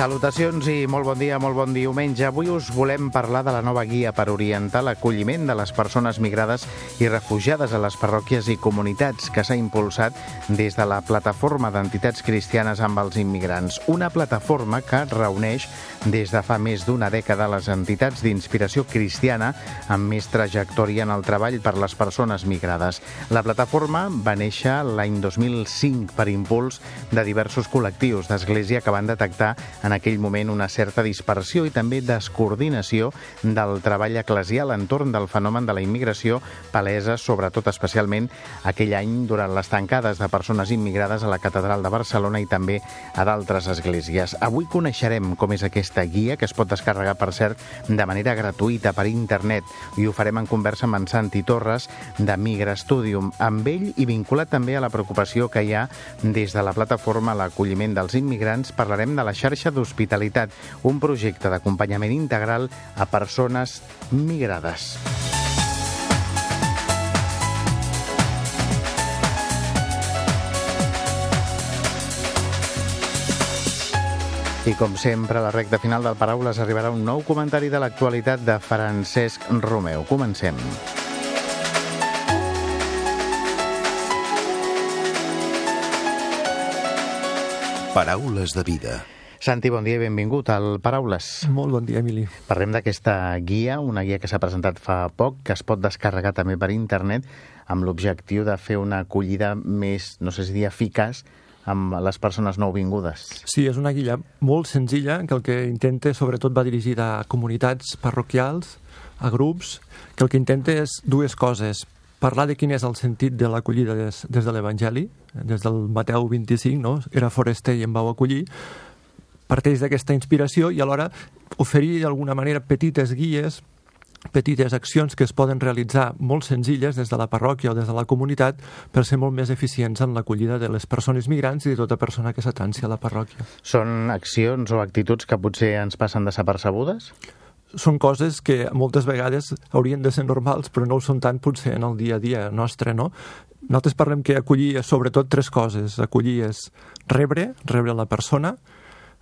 Salutacions i molt bon dia, molt bon diumenge. Avui us volem parlar de la nova guia per orientar l'acolliment de les persones migrades i refugiades a les parròquies i comunitats que s'ha impulsat des de la Plataforma d'Entitats Cristianes amb els Immigrants. Una plataforma que reuneix des de fa més d'una dècada les entitats d'inspiració cristiana amb més trajectòria en el treball per les persones migrades. La plataforma va néixer l'any 2005 per impuls de diversos col·lectius d'Església que van detectar en aquell moment una certa dispersió i també descoordinació del treball eclesial entorn del fenomen de la immigració palesa, sobretot especialment aquell any durant les tancades de persones immigrades a la Catedral de Barcelona i també a d'altres esglésies. Avui coneixerem com és aquesta guia, que es pot descarregar, per cert, de manera gratuïta per internet, i ho farem en conversa amb en Santi Torres de Migra Studium, amb ell i vinculat també a la preocupació que hi ha des de la plataforma l'acolliment dels immigrants, parlarem de la xarxa d'Hospitalitat, un projecte d'acompanyament integral a persones migrades. I com sempre, a la recta final del Paraules arribarà un nou comentari de l'actualitat de Francesc Romeu. Comencem. Paraules de vida. Santi, bon dia i benvingut al Paraules. Molt bon dia, Emili. Parlem d'aquesta guia, una guia que s'ha presentat fa poc, que es pot descarregar també per internet, amb l'objectiu de fer una acollida més, no sé si dir, eficaç amb les persones nouvingudes. Sí, és una guia molt senzilla, que el que intenta, sobretot, va dirigida a comunitats parroquials, a grups, que el que intenta és dues coses parlar de quin és el sentit de l'acollida des, des de l'Evangeli, des del Mateu 25, no? era foraster i em vau acollir, parteix d'aquesta inspiració i alhora oferir d'alguna manera petites guies petites accions que es poden realitzar molt senzilles des de la parròquia o des de la comunitat per ser molt més eficients en l'acollida de les persones migrants i de tota persona que s'atanci a la parròquia. Són accions o actituds que potser ens passen desapercebudes? Són coses que moltes vegades haurien de ser normals, però no ho són tant potser en el dia a dia nostre, no? Nosaltres parlem que acollir sobretot tres coses. Acollir és rebre, rebre la persona,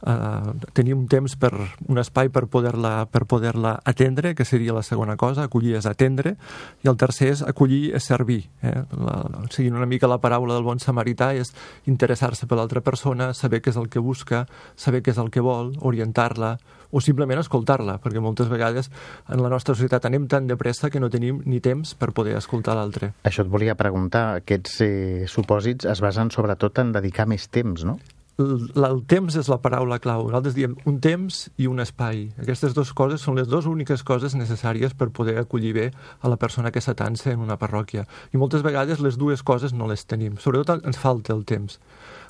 eh, tenir un temps per un espai per poder-la per poder-la atendre, que seria la segona cosa, acollir és atendre, i el tercer és acollir és servir. Eh? La, seguint una mica la paraula del bon samarità és interessar-se per l'altra persona, saber què és el que busca, saber què és el que vol, orientar-la, o simplement escoltar-la, perquè moltes vegades en la nostra societat anem tan de pressa que no tenim ni temps per poder escoltar l'altre. Això et volia preguntar, aquests eh, supòsits es basen sobretot en dedicar més temps, no? El, temps és la paraula clau. Nosaltres diem un temps i un espai. Aquestes dues coses són les dues úniques coses necessàries per poder acollir bé a la persona que s'atança en una parròquia. I moltes vegades les dues coses no les tenim. Sobretot ens falta el temps.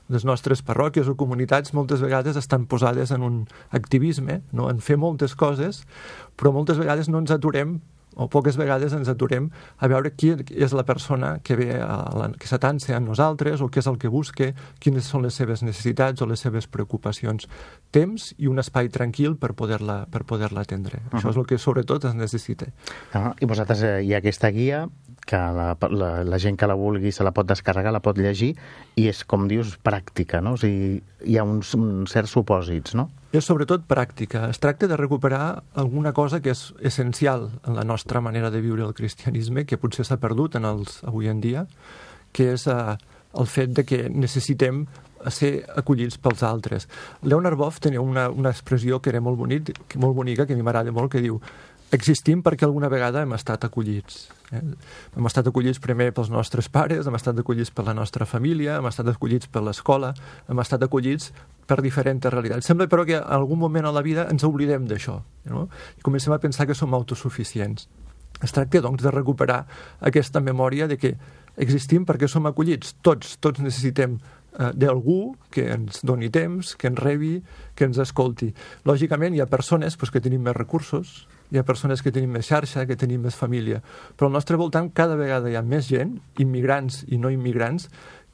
Les nostres parròquies o comunitats moltes vegades estan posades en un activisme, no? en fer moltes coses, però moltes vegades no ens aturem o poques vegades ens aturem a veure qui és la persona que ve a la, que s'atança a nosaltres o què és el que busca, quines són les seves necessitats o les seves preocupacions. Temps i un espai tranquil per poder-la per poder atendre. Uh -huh. Això és el que sobretot es necessita. Uh -huh. I vosaltres eh, hi ha aquesta guia que la, la, la gent que la vulgui se la pot descarregar, la pot llegir, i és, com dius, pràctica, no? O sigui, hi ha uns, uns certs supòsits, no? és sobretot pràctica. Es tracta de recuperar alguna cosa que és essencial en la nostra manera de viure el cristianisme, que potser s'ha perdut en els, avui en dia, que és eh, el fet de que necessitem ser acollits pels altres. Leonard Boff tenia una, una expressió que era molt, bonic, molt bonica, que a mi m'agrada molt, que diu existim perquè alguna vegada hem estat acollits. Eh? Hem estat acollits primer pels nostres pares, hem estat acollits per la nostra família, hem estat acollits per l'escola, hem estat acollits per diferents realitats. Sembla, però, que en algun moment a la vida ens oblidem d'això no? i comencem a pensar que som autosuficients. Es tracta, doncs, de recuperar aquesta memòria de que existim perquè som acollits. Tots, tots necessitem eh, d'algú que ens doni temps, que ens rebi, que ens escolti. Lògicament, hi ha persones pues, que tenim més recursos, hi ha persones que tenim més xarxa, que tenim més família, però al nostre voltant cada vegada hi ha més gent, immigrants i no immigrants,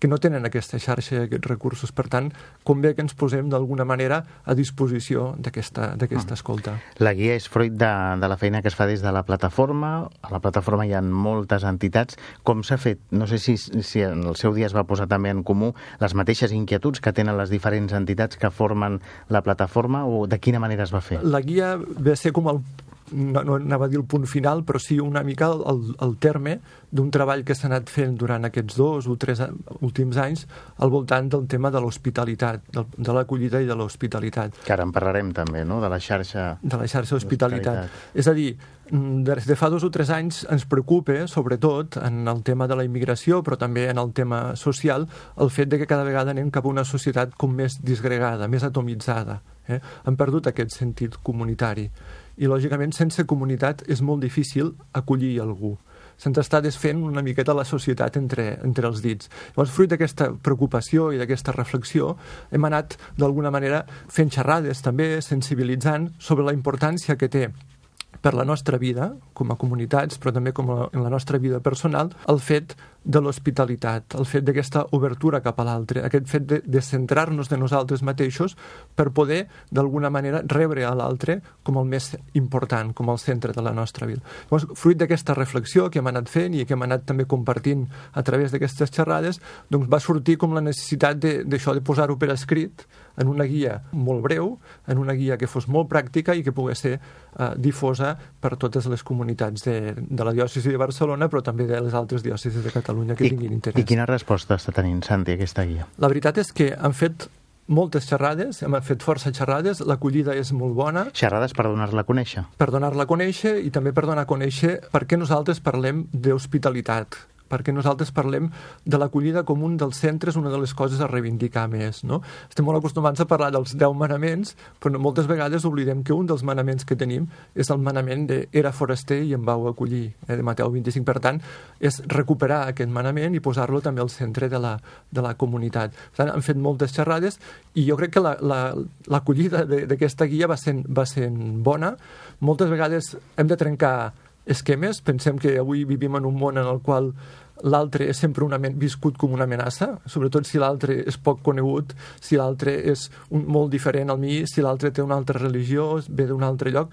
que no tenen aquesta xarxa i aquests recursos. Per tant, convé que ens posem d'alguna manera a disposició d'aquesta mm. escolta. La guia és fruit de, de la feina que es fa des de la plataforma. A la plataforma hi ha moltes entitats. Com s'ha fet? No sé si, si en el seu dia es va posar també en comú les mateixes inquietuds que tenen les diferents entitats que formen la plataforma o de quina manera es va fer? La guia ve a ser com el no, no anava a dir el punt final, però sí una mica el, el, terme d'un treball que s'ha anat fent durant aquests dos o tres últims anys al voltant del tema de l'hospitalitat, de l'acollida i de l'hospitalitat. Que ara en parlarem també, no?, de la xarxa... De la xarxa hospitalitat. És a dir, des de fa dos o tres anys ens preocupa, sobretot, en el tema de la immigració, però també en el tema social, el fet de que cada vegada anem cap a una societat com més disgregada, més atomitzada. Eh? Han perdut aquest sentit comunitari i, lògicament, sense comunitat és molt difícil acollir algú se'ns està desfent una miqueta la societat entre, entre els dits. Llavors, fruit d'aquesta preocupació i d'aquesta reflexió, hem anat, d'alguna manera, fent xerrades també, sensibilitzant sobre la importància que té per la nostra vida, com a comunitats, però també com a, en la nostra vida personal, el fet de l'hospitalitat, el fet d'aquesta obertura cap a l'altre, aquest fet de, de centrar-nos de nosaltres mateixos per poder, d'alguna manera, rebre a l'altre com el més important, com el centre de la nostra vida. Llavors, fruit d'aquesta reflexió que hem anat fent i que hem anat també compartint a través d'aquestes xerrades, doncs va sortir com la necessitat d'això, de, de posar-ho per escrit, en una guia molt breu, en una guia que fos molt pràctica i que pogués ser eh, difosa per totes les comunitats de, de la diòcesi de Barcelona, però també de les altres diòcesis de Catalunya Catalunya que I, tinguin interès. I quina resposta està tenint, Santi, aquesta guia? La veritat és que han fet moltes xerrades, hem fet força xerrades, l'acollida és molt bona. Xerrades per donar-la a conèixer. Per donar-la a conèixer i també per donar a conèixer per què nosaltres parlem d'hospitalitat, perquè nosaltres parlem de l'acollida com un dels centres, una de les coses a reivindicar més. No? Estem molt acostumats a parlar dels 10 manaments, però moltes vegades oblidem que un dels manaments que tenim és el manament de era foraster i em vau acollir, eh, de Mateu 25. Per tant, és recuperar aquest manament i posar-lo també al centre de la, de la comunitat. Per tant, han fet moltes xerrades i jo crec que l'acollida la, la, d'aquesta guia va ser, va ser bona. Moltes vegades hem de trencar esquemes. Pensem que avui vivim en un món en el qual l'altre és sempre una, viscut com una amenaça, sobretot si l'altre és poc conegut, si l'altre és un, molt diferent al mi, si l'altre té una altra religió, ve d'un altre lloc,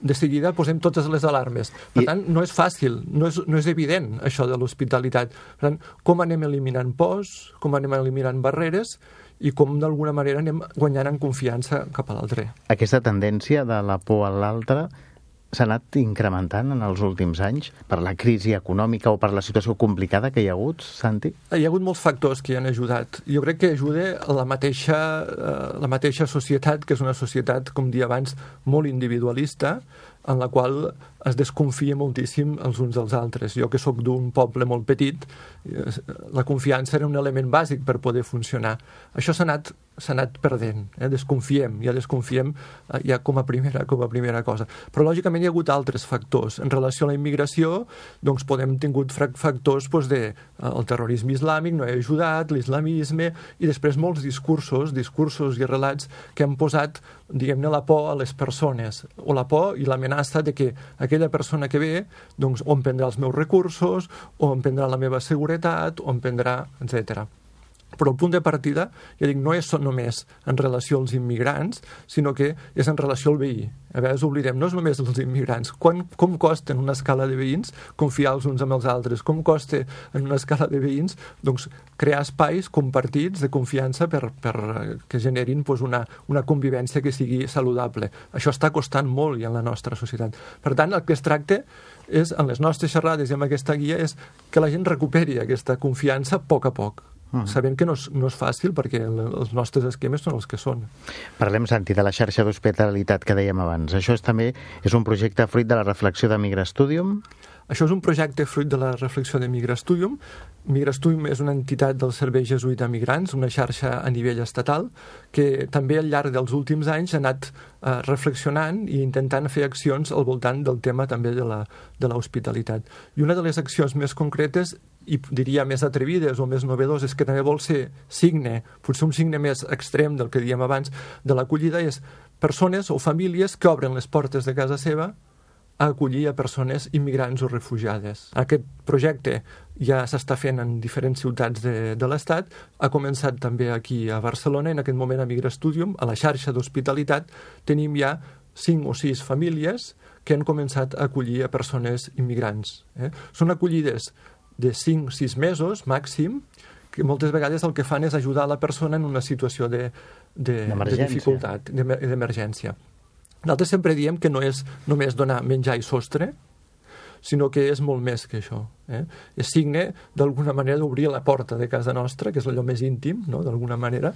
de seguida posem totes les alarmes. Per I... tant, no és fàcil, no és, no és evident això de l'hospitalitat. Per tant, com anem eliminant pors, com anem eliminant barreres i com d'alguna manera anem guanyant en confiança cap a l'altre. Aquesta tendència de la por a l'altre s'ha anat incrementant en els últims anys per la crisi econòmica o per la situació complicada que hi ha hagut, Santi? Hi ha hagut molts factors que hi han ajudat. Jo crec que ajuda la mateixa, eh, la mateixa societat, que és una societat, com dia abans, molt individualista, en la qual es desconfia moltíssim els uns dels altres. Jo que sóc d'un poble molt petit, eh, la confiança era un element bàsic per poder funcionar. Això s'ha anat, anat perdent, eh? desconfiem, ja desconfiem eh, ja com a, primera, com a primera cosa. Però lògicament hi ha hagut altres factors. En relació a la immigració, doncs podem tingut factors doncs, de el terrorisme islàmic no ha ajudat, l'islamisme, i després molts discursos, discursos i relats que han posat, diguem-ne, la por a les persones, o la por i l'amenaça de que aquella persona que ve doncs, o em prendrà els meus recursos, o em prendrà la meva seguretat, o em prendrà, etc. Però el punt de partida, ja dic, no és només en relació als immigrants, sinó que és en relació al veí. A vegades oblidem, no és només els immigrants. Quan, com costa en una escala de veïns confiar els uns amb els altres? Com costa en una escala de veïns doncs, crear espais compartits de confiança per, per que generin doncs, una, una convivència que sigui saludable? Això està costant molt ja en la nostra societat. Per tant, el que es tracta és, en les nostres xerrades i amb aquesta guia, és que la gent recuperi aquesta confiança a poc a poc. -huh. sabent que no és, no és fàcil perquè els nostres esquemes són els que són. Parlem, Santi, de la xarxa d'hospitalitat que dèiem abans. Això és també és un projecte fruit de la reflexió de Migra Studium? Això és un projecte fruit de la reflexió de Migra Studium. Migra Studium és una entitat del Servei Jesuïta Migrants, una xarxa a nivell estatal, que també al llarg dels últims anys ha anat eh, reflexionant i intentant fer accions al voltant del tema també de l'hospitalitat. I una de les accions més concretes i diria més atrevides o més novedoses, que també vol ser signe, potser un signe més extrem del que diem abans, de l'acollida és persones o famílies que obren les portes de casa seva a acollir a persones immigrants o refugiades. Aquest projecte ja s'està fent en diferents ciutats de, de l'Estat, ha començat també aquí a Barcelona, en aquest moment a Migra Studium, a la xarxa d'hospitalitat, tenim ja cinc o sis famílies que han començat a acollir a persones immigrants. Eh? Són acollides de 5-6 mesos màxim, que moltes vegades el que fan és ajudar la persona en una situació de, de, de dificultat, d'emergència. Nosaltres sempre diem que no és només donar menjar i sostre, sinó que és molt més que això. Eh? És signe, d'alguna manera, d'obrir la porta de casa nostra, que és allò més íntim, no?, d'alguna manera,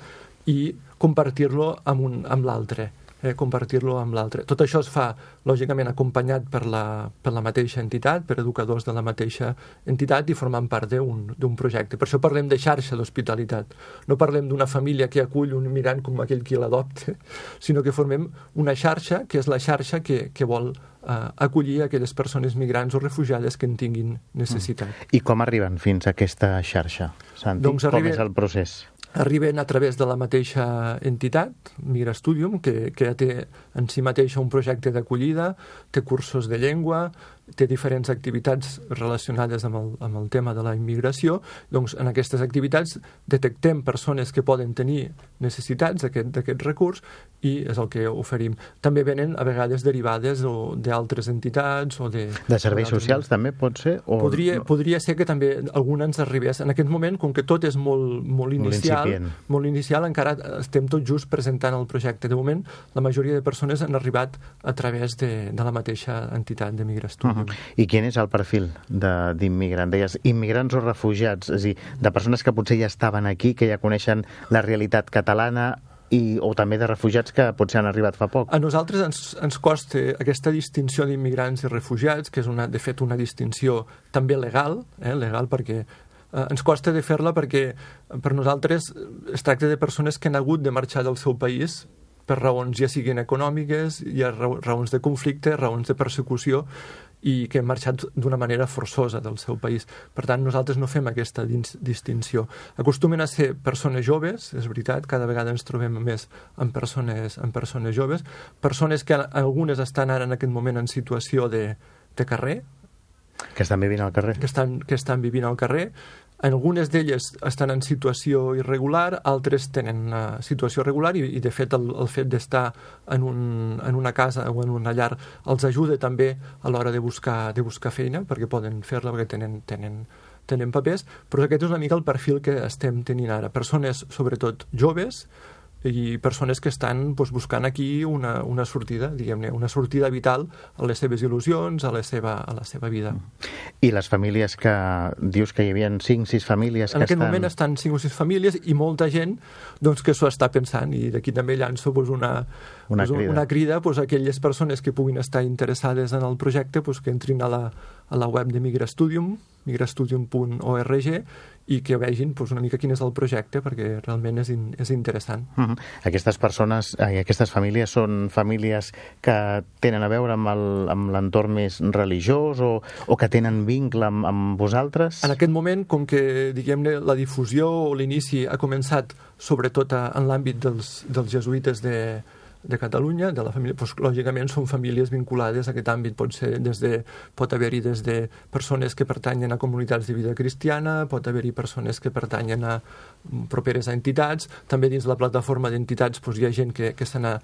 i compartir-lo amb, un, amb l'altre eh, compartir-lo amb l'altre. Tot això es fa, lògicament, acompanyat per la, per la mateixa entitat, per educadors de la mateixa entitat i formant part d'un projecte. Per això parlem de xarxa d'hospitalitat. No parlem d'una família que acull un mirant com aquell qui l'adopta, sinó que formem una xarxa que és la xarxa que, que vol eh, acollir aquelles persones migrants o refugiades que en tinguin necessitat. Mm. I com arriben fins a aquesta xarxa, Santi? Doncs arriba... Com és el procés? Arriben a través de la mateixa entitat, Migra Studium, que, que ja té en si mateixa un projecte d'acollida, té cursos de llengua, té diferents activitats relacionades amb el, amb el tema de la immigració, doncs en aquestes activitats detectem persones que poden tenir necessitats d'aquest recurs i és el que oferim. També venen a vegades derivades d'altres entitats o de... De serveis socials també pot ser? O... Podria, podria ser que també alguna ens arribés. En aquest moment, com que tot és molt, molt inicial, molt, molt inicial, encara estem tot just presentant el projecte. De moment, la majoria de persones han arribat a través de, de la mateixa entitat de Migrastudi. Uh -huh. I quin és el perfil d'immigrant? De, Deies, immigrants o refugiats? És a dir, de persones que potser ja estaven aquí, que ja coneixen la realitat catalana, i, o també de refugiats que potser han arribat fa poc. A nosaltres ens, ens costa aquesta distinció d'immigrants i refugiats, que és una, de fet una distinció també legal, eh, legal perquè eh, ens costa de fer-la perquè per nosaltres es tracta de persones que han hagut de marxar del seu país per raons ja siguin econòmiques, ja raons de conflicte, raons de persecució, i que han marxat d'una manera forçosa del seu país. Per tant, nosaltres no fem aquesta distinció. Acostumen a ser persones joves, és veritat, cada vegada ens trobem més amb persones, amb persones joves, persones que algunes estan ara en aquest moment en situació de, de carrer, que estan vivint al carrer. Que estan, que estan vivint al carrer, algunes d'elles estan en situació irregular, altres tenen una situació regular i, i de fet, el, el fet d'estar en, un, en una casa o en una llar els ajuda també a l'hora de, buscar, de buscar feina, perquè poden fer-la perquè tenen, tenen, tenen papers, però aquest és una mica el perfil que estem tenint ara. Persones, sobretot joves, i persones que estan doncs, buscant aquí una, una sortida, diguem-ne, una sortida vital a les seves il·lusions, a la seva, a la seva vida. I les famílies que... Dius que hi havia 5 6 famílies que En aquest estan... moment estan 5 o 6 famílies i molta gent doncs, que s'ho està pensant i d'aquí també llanço doncs, una, una doncs, crida, una crida doncs, a aquelles persones que puguin estar interessades en el projecte doncs, que entrin a la, a la web de Migrastudium, migrastudium.org i que vegin doncs, una mica quin és el projecte perquè realment és, in, és interessant. Uh -huh. Aquestes persones aquestes famílies són famílies que tenen a veure amb l'entorn més religiós o, o que tenen vincle amb, amb vosaltres? En aquest moment, com que diguem-ne la difusió o l'inici ha començat sobretot a, en l'àmbit dels, dels jesuïtes de, de Catalunya, de la família, doncs, lògicament són famílies vinculades a aquest àmbit. Pot, ser des de, pot haver-hi des de persones que pertanyen a comunitats de vida cristiana, pot haver-hi persones que pertanyen a properes a entitats, també dins la plataforma d'entitats doncs, hi ha gent que, que se n'ha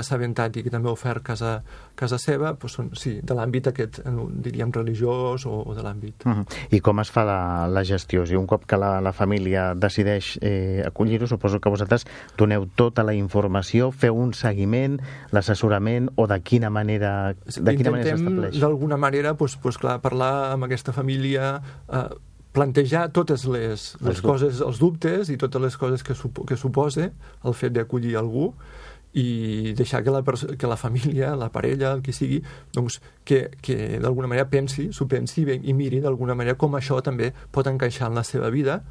assabentat i que també ha ofert casa, casa seva, doncs són, sí, de l'àmbit aquest, diríem, religiós o, o de l'àmbit. Uh -huh. I com es fa la, la gestió? O sigui, un cop que la, la família decideix eh, acollir-ho, suposo que vosaltres doneu tota la informació, feu un seguiment l'assessorament o de quina manera de quina manera s'estableix? d'alguna manera, doncs, doncs, clar, parlar amb aquesta família, eh, plantejar totes les, les els coses, els dubtes i totes les coses que, supo, que suposa el fet d'acollir algú i deixar que la, que la família, la parella, el que sigui, doncs, que, que d'alguna manera pensi, s'ho pensi i miri d'alguna manera com això també pot encaixar en la seva vida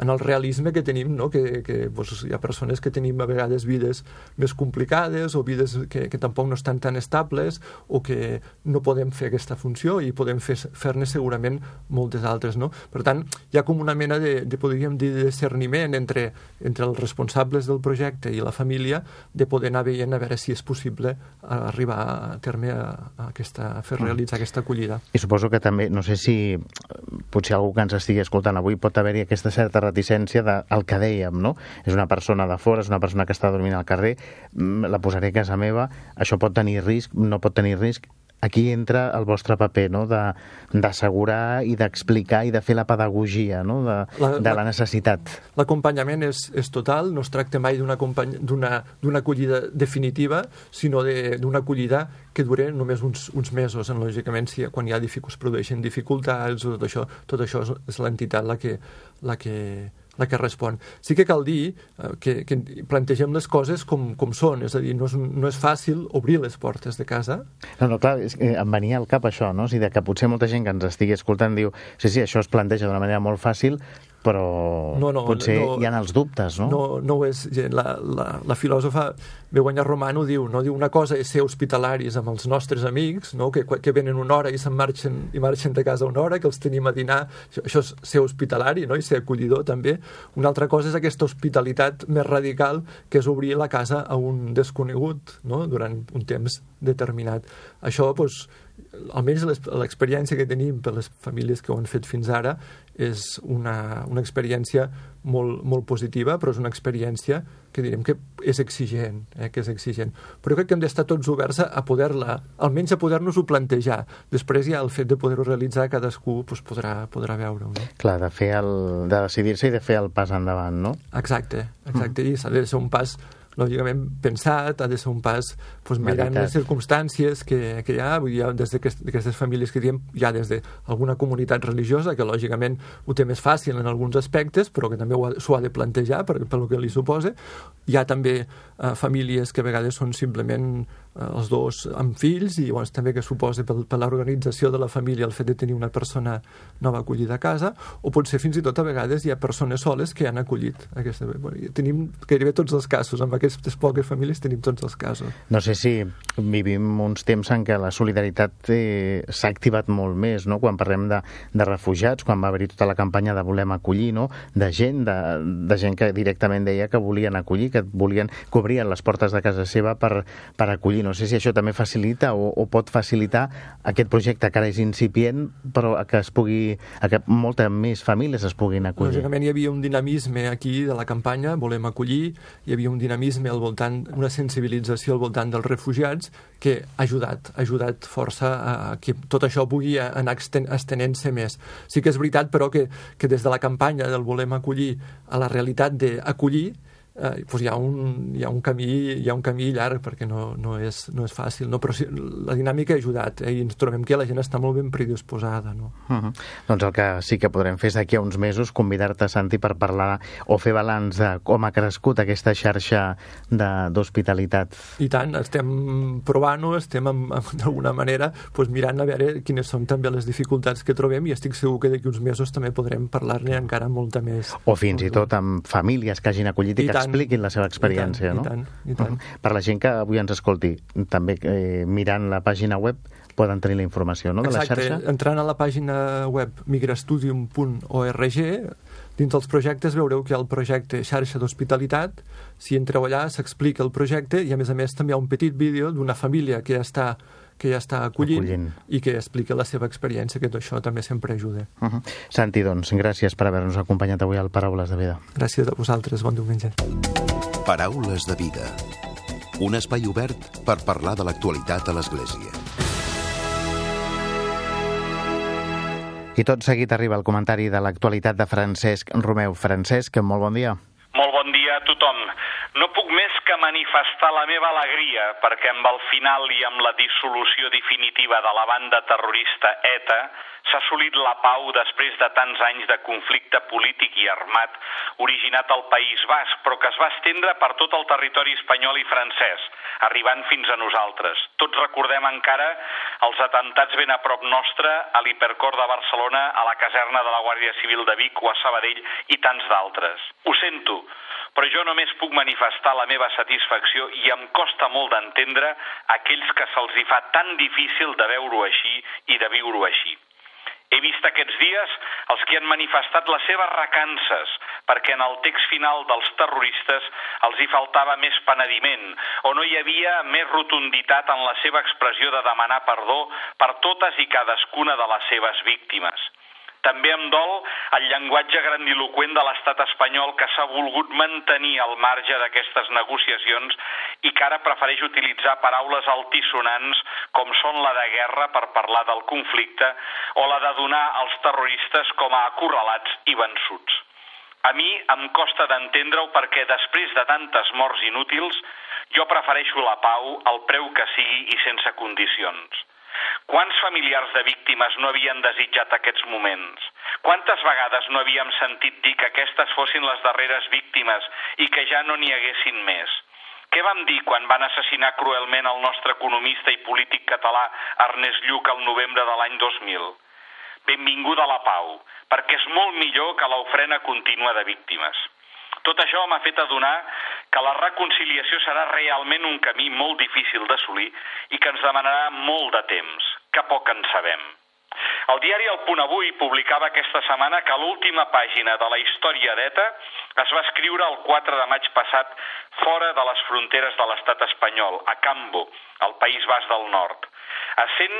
en el realisme que tenim, no? que, que pues, hi ha persones que tenim a vegades vides més complicades o vides que, que tampoc no estan tan estables o que no podem fer aquesta funció i podem fer-ne segurament moltes altres. No? Per tant, hi ha com una mena de, de podríem dir, de discerniment entre, entre els responsables del projecte i la família de poder anar veient a veure si és possible arribar a terme a, a, aquesta, a fer mm. realitzar aquesta acollida. I suposo que també, no sé si potser algú que ens estigui escoltant avui pot haver-hi aquesta certa reticència del que dèiem, no? És una persona de fora, és una persona que està dormint al carrer, mm, la posaré a casa meva, això pot tenir risc, no pot tenir risc, aquí entra el vostre paper, no?, d'assegurar i d'explicar i de fer la pedagogia, no?, de la, de la necessitat. L'acompanyament és, és total, no es tracta mai d'una acollida definitiva, sinó d'una acollida que dure només uns, uns mesos, en, lògicament, si, quan hi ha dificultats, produeixen dificultats, tot això, tot això és l'entitat la que, la que, la que respon. Sí que cal dir eh, que, que plantegem les coses com, com són, és a dir, no és, no és fàcil obrir les portes de casa. No, no, clar, és que em venia al cap això, no? O sigui, que potser molta gent que ens estigui escoltant diu sí, sí, això es planteja d'una manera molt fàcil, però no, no, potser no, hi ha els dubtes, no? No, no ho és. La, la, la filòsofa Begoña Romano diu, no? diu una cosa és ser hospitalaris amb els nostres amics, no? que, que venen una hora i se'n marxen, i marxen de casa una hora, que els tenim a dinar, això, això és ser hospitalari no? i ser acollidor també. Una altra cosa és aquesta hospitalitat més radical, que és obrir la casa a un desconegut no? durant un temps determinat. Això, doncs, almenys l'experiència que tenim per les famílies que ho han fet fins ara és una, una experiència molt, molt positiva, però és una experiència que direm que és exigent, eh, que és exigent. Però crec que hem d'estar tots oberts a, poder-la, almenys a poder-nos-ho plantejar. Després ja el fet de poder-ho realitzar cadascú doncs, podrà, podrà veure-ho. No? Clar, de, fer el, de decidir-se i de fer el pas endavant, no? Exacte, exacte. Mm. I s'ha de ser un pas lògicament pensat, ha de ser un pas doncs, mirant les circumstàncies que, que hi ha, vull dir, des d'aquestes famílies que diem, hi ha des d'alguna comunitat religiosa que lògicament ho té més fàcil en alguns aspectes, però que també s'ho ha, ha de plantejar per, per el que li suposa. Hi ha també eh, famílies que a vegades són simplement els dos amb fills i llavors també que suposa per, per l'organització de la família el fet de tenir una persona nova acollida a casa o potser fins i tot a vegades hi ha persones soles que han acollit aquesta... Bueno, tenim gairebé tots els casos, amb aquestes poques famílies tenim tots els casos. No sé si vivim uns temps en què la solidaritat eh, s'ha activat molt més, no? quan parlem de, de refugiats, quan va haver-hi tota la campanya de volem acollir, no? de gent, de, de gent que directament deia que volien acollir, que volien obrien les portes de casa seva per, per acollir no sé si això també facilita o, o pot facilitar aquest projecte que ara és incipient, però que es pugui, que moltes més famílies es puguin acollir. Lògicament hi havia un dinamisme aquí de la campanya, volem acollir, hi havia un dinamisme al voltant, una sensibilització al voltant dels refugiats que ha ajudat, ha ajudat força a que tot això pugui anar estenent-se més. Sí que és veritat, però, que, que des de la campanya del volem acollir a la realitat d'acollir, eh, doncs hi, ha un, hi, ha un camí, hi ha un camí llarg perquè no, no, és, no és fàcil, no? però sí, la dinàmica ha ajudat eh? i ens trobem que la gent està molt ben predisposada. No? Uh -huh. Doncs el que sí que podrem fer és d'aquí a uns mesos convidar-te, Santi, per parlar o fer balanç de com ha crescut aquesta xarxa d'hospitalitat. I tant, estem provant-ho, estem d'alguna manera doncs, mirant a veure quines són també les dificultats que trobem i estic segur que d'aquí uns mesos també podrem parlar-ne encara molta més. O fins i tot amb famílies que hagin acollit i, I que expliquin la seva experiència, I tant, no? I tant, i tant. Per la gent que avui ens escolti, també eh, mirant la pàgina web poden tenir la informació no, de Exacte, la xarxa? entrant a la pàgina web migrastudium.org dins dels projectes veureu que hi ha el projecte xarxa d'hospitalitat si entreu allà s'explica el projecte i a més a més també hi ha un petit vídeo d'una família que ja està que ja està acollint, acollint i que explica la seva experiència, que tot això també sempre ajuda. Uh -huh. Santi, doncs, gràcies per haver-nos acompanyat avui al Paraules de Vida. Gràcies a vosaltres, bon diumenge. Paraules de Vida. Un espai obert per parlar de l'actualitat a l'Església. I tot seguit arriba el comentari de l'actualitat de Francesc Romeu. Francesc, molt bon dia. Molt bon dia a tothom. No puc més que manifestar la meva alegria perquè amb el final i amb la dissolució definitiva de la banda terrorista ETA s'ha assolit la pau després de tants anys de conflicte polític i armat originat al País Basc, però que es va estendre per tot el territori espanyol i francès, arribant fins a nosaltres. Tots recordem encara els atentats ben a prop nostre a l'hipercor de Barcelona, a la caserna de la Guàrdia Civil de Vic o a Sabadell i tants d'altres. Ho sento, però jo només puc manifestar la meva satisfacció i em costa molt d'entendre aquells que se'ls hi fa tan difícil de veure-ho així i de viure-ho així. He vist aquests dies els que han manifestat les seves recances perquè en el text final dels terroristes els hi faltava més penediment o no hi havia més rotunditat en la seva expressió de demanar perdó per totes i cadascuna de les seves víctimes. També em dol el llenguatge grandiloquent de l'estat espanyol que s'ha volgut mantenir al marge d'aquestes negociacions i que ara prefereix utilitzar paraules altisonants com són la de guerra per parlar del conflicte o la de donar als terroristes com a acorralats i vençuts. A mi em costa d'entendre-ho perquè després de tantes morts inútils jo prefereixo la pau al preu que sigui i sense condicions. Quants familiars de víctimes no havien desitjat aquests moments? Quantes vegades no havíem sentit dir que aquestes fossin les darreres víctimes i que ja no n'hi haguessin més? Què vam dir quan van assassinar cruelment el nostre economista i polític català Ernest Lluc el novembre de l'any 2000? Benvinguda la pau, perquè és molt millor que l'ofrena contínua de víctimes. Tot això m'ha fet adonar que la reconciliació serà realment un camí molt difícil d'assolir i que ens demanarà molt de temps, que poc en sabem. El diari El Punt Avui publicava aquesta setmana que l'última pàgina de la història d'ETA es va escriure el 4 de maig passat fora de les fronteres de l'estat espanyol, a Cambo, al País Basc del Nord. A, 100,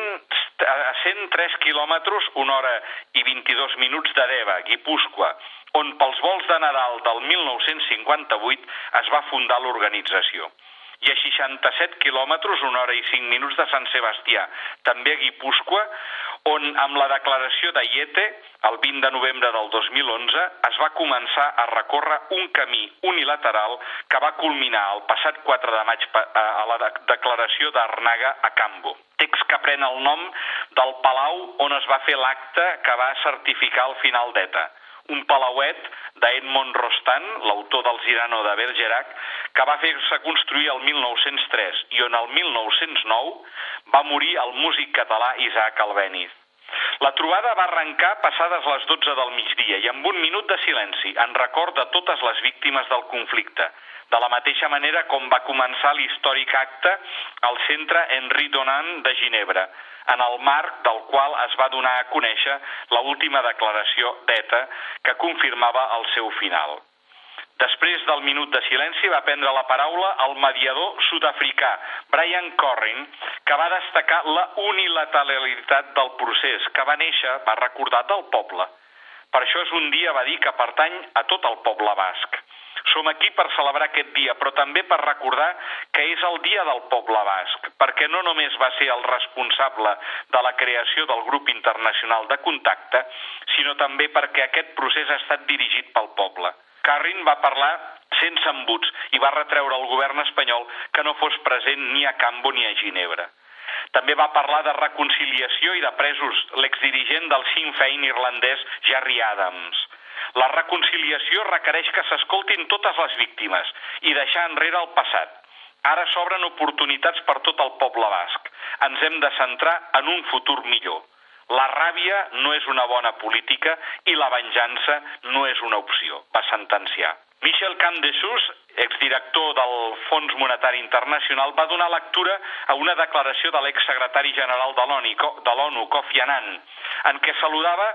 a 103 quilòmetres, una hora i 22 minuts de Deva, Guipúscoa, on pels vols de Nadal del 1958 es va fundar l'organització i a 67 quilòmetres, una hora i 5 minuts de Sant Sebastià, també a Guipúscoa, on amb la declaració de Iete, el 20 de novembre del 2011, es va començar a recórrer un camí unilateral que va culminar el passat 4 de maig a la declaració d'Arnaga a Cambo. Text que pren el nom del palau on es va fer l'acte que va certificar el final d'ETA un palauet d'Edmond Rostand, l'autor del Girano de Bergerac, que va fer-se construir el 1903 i on el 1909 va morir el músic català Isaac Albéniz. La trobada va arrencar passades les 12 del migdia i amb un minut de silenci en record de totes les víctimes del conflicte, de la mateixa manera com va començar l'històric acte al centre Henri Donant de Ginebra, en el marc del qual es va donar a conèixer l'última declaració d'ETA que confirmava el seu final. Després del minut de silenci va prendre la paraula el mediador sud-africà Brian Corrin, que va destacar la unilateralitat del procés, que va néixer, va recordar, del poble. Per això és un dia, va dir, que pertany a tot el poble basc. Som aquí per celebrar aquest dia, però també per recordar que és el dia del poble basc, perquè no només va ser el responsable de la creació del grup internacional de contacte, sinó també perquè aquest procés ha estat dirigit pel poble. Carrin va parlar sense embuts i va retreure al govern espanyol que no fos present ni a Cambo ni a Ginebra. També va parlar de reconciliació i de presos l'exdirigent del Sinn Féin irlandès Jerry Adams. La reconciliació requereix que s'escoltin totes les víctimes i deixar enrere el passat. Ara s'obren oportunitats per tot el poble basc. Ens hem de centrar en un futur millor. La ràbia no és una bona política i la venjança no és una opció, va sentenciar. Michel Camdesús, exdirector del Fons Monetari Internacional, va donar lectura a una declaració de l'exsecretari general de l'ONU, Kofi Annan, en què saludava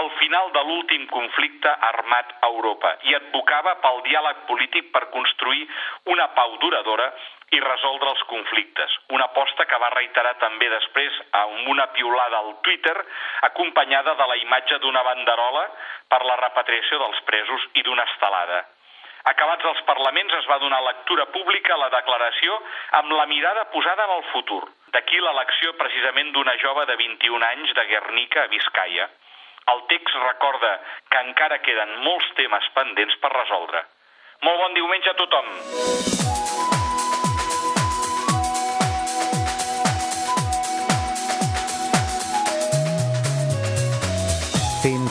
el final de l'últim conflicte armat a Europa i advocava pel diàleg polític per construir una pau duradora i resoldre els conflictes. Una aposta que va reiterar també després amb una piulada al Twitter acompanyada de la imatge d'una banderola per la repatriació dels presos i d'una estelada. Acabats els parlaments es va donar lectura pública a la declaració amb la mirada posada en el futur. D'aquí l'elecció precisament d'una jove de 21 anys de Guernica a Vizcaya. El text recorda que encara queden molts temes pendents per resoldre, Molt bon diumenge a tothom.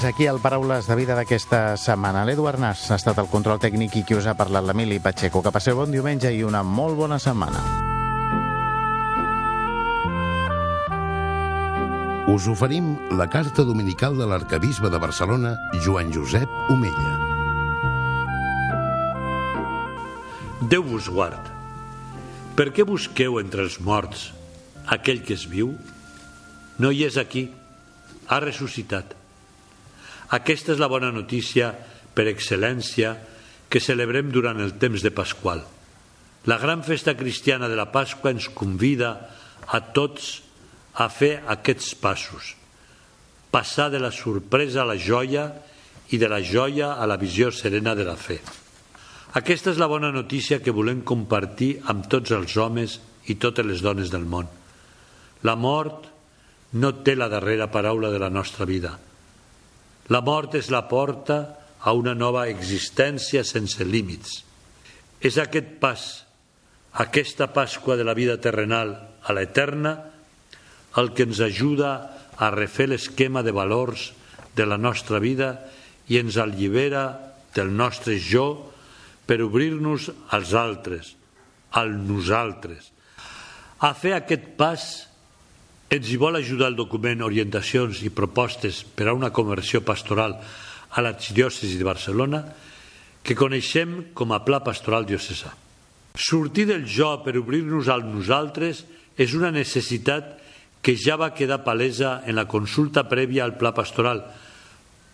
Fins aquí el Paraules de Vida d'aquesta setmana. L'Eduard Nas ha estat el control tècnic i qui us ha parlat l'Emili Pacheco. Que passeu bon diumenge i una molt bona setmana. Us oferim la carta dominical de l'arcabisbe de Barcelona, Joan Josep Omella. Déu vos guard. Per què busqueu entre els morts aquell que es viu? No hi és aquí, ha ressuscitat. Aquesta és la bona notícia per excel·lència que celebrem durant el temps de Pasqual. La gran festa cristiana de la Pasqua ens convida a tots a fer aquests passos. Passar de la sorpresa a la joia i de la joia a la visió serena de la fe. Aquesta és la bona notícia que volem compartir amb tots els homes i totes les dones del món. La mort no té la darrera paraula de la nostra vida. La mort és la porta a una nova existència sense límits. És aquest pas, aquesta Pasqua de la vida terrenal a l'eterna, el que ens ajuda a refer l'esquema de valors de la nostra vida i ens allibera del nostre jo per obrir-nos als altres, al nosaltres. A fer aquest pas ens hi vol ajudar el document Orientacions i propostes per a una conversió pastoral a l'arxidiòcesi de Barcelona que coneixem com a Pla Pastoral Diocesà. Sortir del jo per obrir-nos al nosaltres és una necessitat que ja va quedar palesa en la consulta prèvia al Pla Pastoral,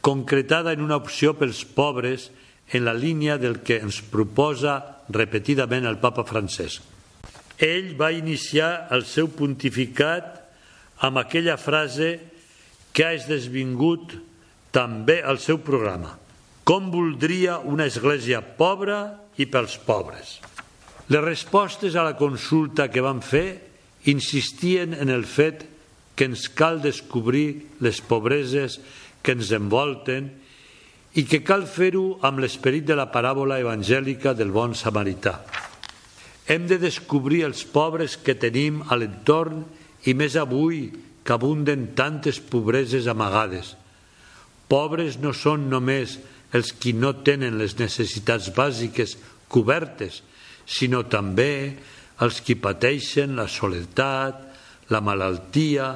concretada en una opció pels pobres en la línia del que ens proposa repetidament el papa Francesc. Ell va iniciar el seu pontificat amb aquella frase que ha esdevingut també el seu programa. Com voldria una església pobra i pels pobres? Les respostes a la consulta que van fer insistien en el fet que ens cal descobrir les pobreses que ens envolten i que cal fer-ho amb l'esperit de la paràbola evangèlica del bon samarità. Hem de descobrir els pobres que tenim a l'entorn i més avui que abunden tantes pobreses amagades. Pobres no són només els qui no tenen les necessitats bàsiques cobertes, sinó també els qui pateixen la soledat, la malaltia,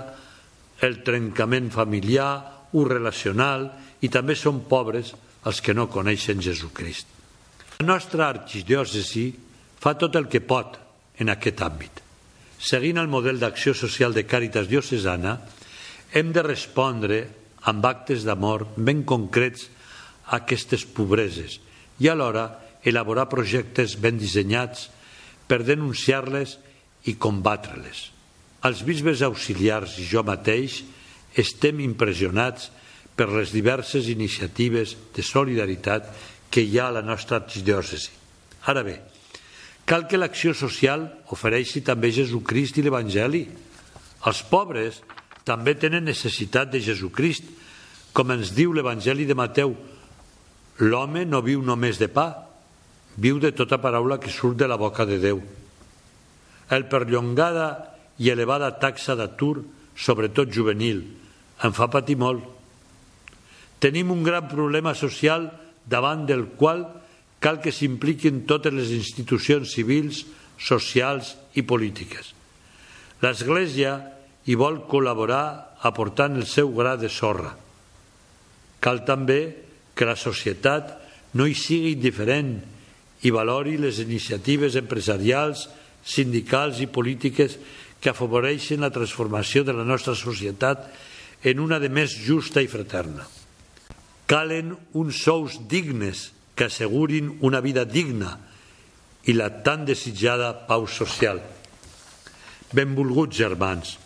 el trencament familiar o relacional i també són pobres els que no coneixen Jesucrist. La nostra arxidiòcesi fa tot el que pot en aquest àmbit. Seguint el model d'acció social de Càritas Diocesana, hem de respondre amb actes d'amor ben concrets a aquestes pobreses i alhora elaborar projectes ben dissenyats per denunciar-les i combatre-les. Els bisbes auxiliars i jo mateix estem impressionats per les diverses iniciatives de solidaritat que hi ha a la nostra arxidiòcesi. Ara bé, Cal que l'acció social ofereixi també Jesucrist i l'Evangeli. Els pobres també tenen necessitat de Jesucrist, com ens diu l'Evangeli de Mateu. L'home no viu només de pa, viu de tota paraula que surt de la boca de Déu. El perllongada i elevada taxa d'atur, sobretot juvenil, em fa patir molt. Tenim un gran problema social davant del qual cal que s'impliquin totes les institucions civils, socials i polítiques. L'Església hi vol col·laborar aportant el seu gra de sorra. Cal també que la societat no hi sigui indiferent i valori les iniciatives empresarials, sindicals i polítiques que afavoreixen la transformació de la nostra societat en una de més justa i fraterna. Calen uns sous dignes que assegurin una vida digna i la tan desitjada pau social. Benvolguts germans,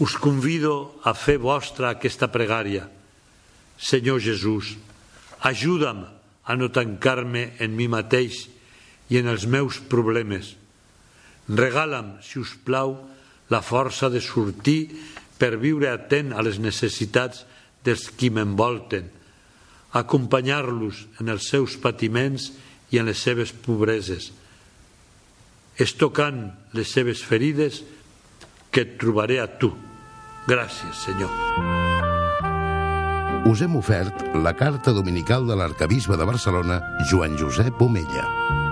us convido a fer vostra aquesta pregària. Senyor Jesús, ajuda'm a no tancar-me en mi mateix i en els meus problemes. Regala'm, si us plau, la força de sortir per viure atent a les necessitats dels qui m'envolten, acompanyar-los en els seus patiments i en les seves pobreses. És tocant les seves ferides que et trobaré a tu. Gràcies, Senyor. Us hem ofert la carta dominical de l'arcabisbe de Barcelona, Joan Josep Omella.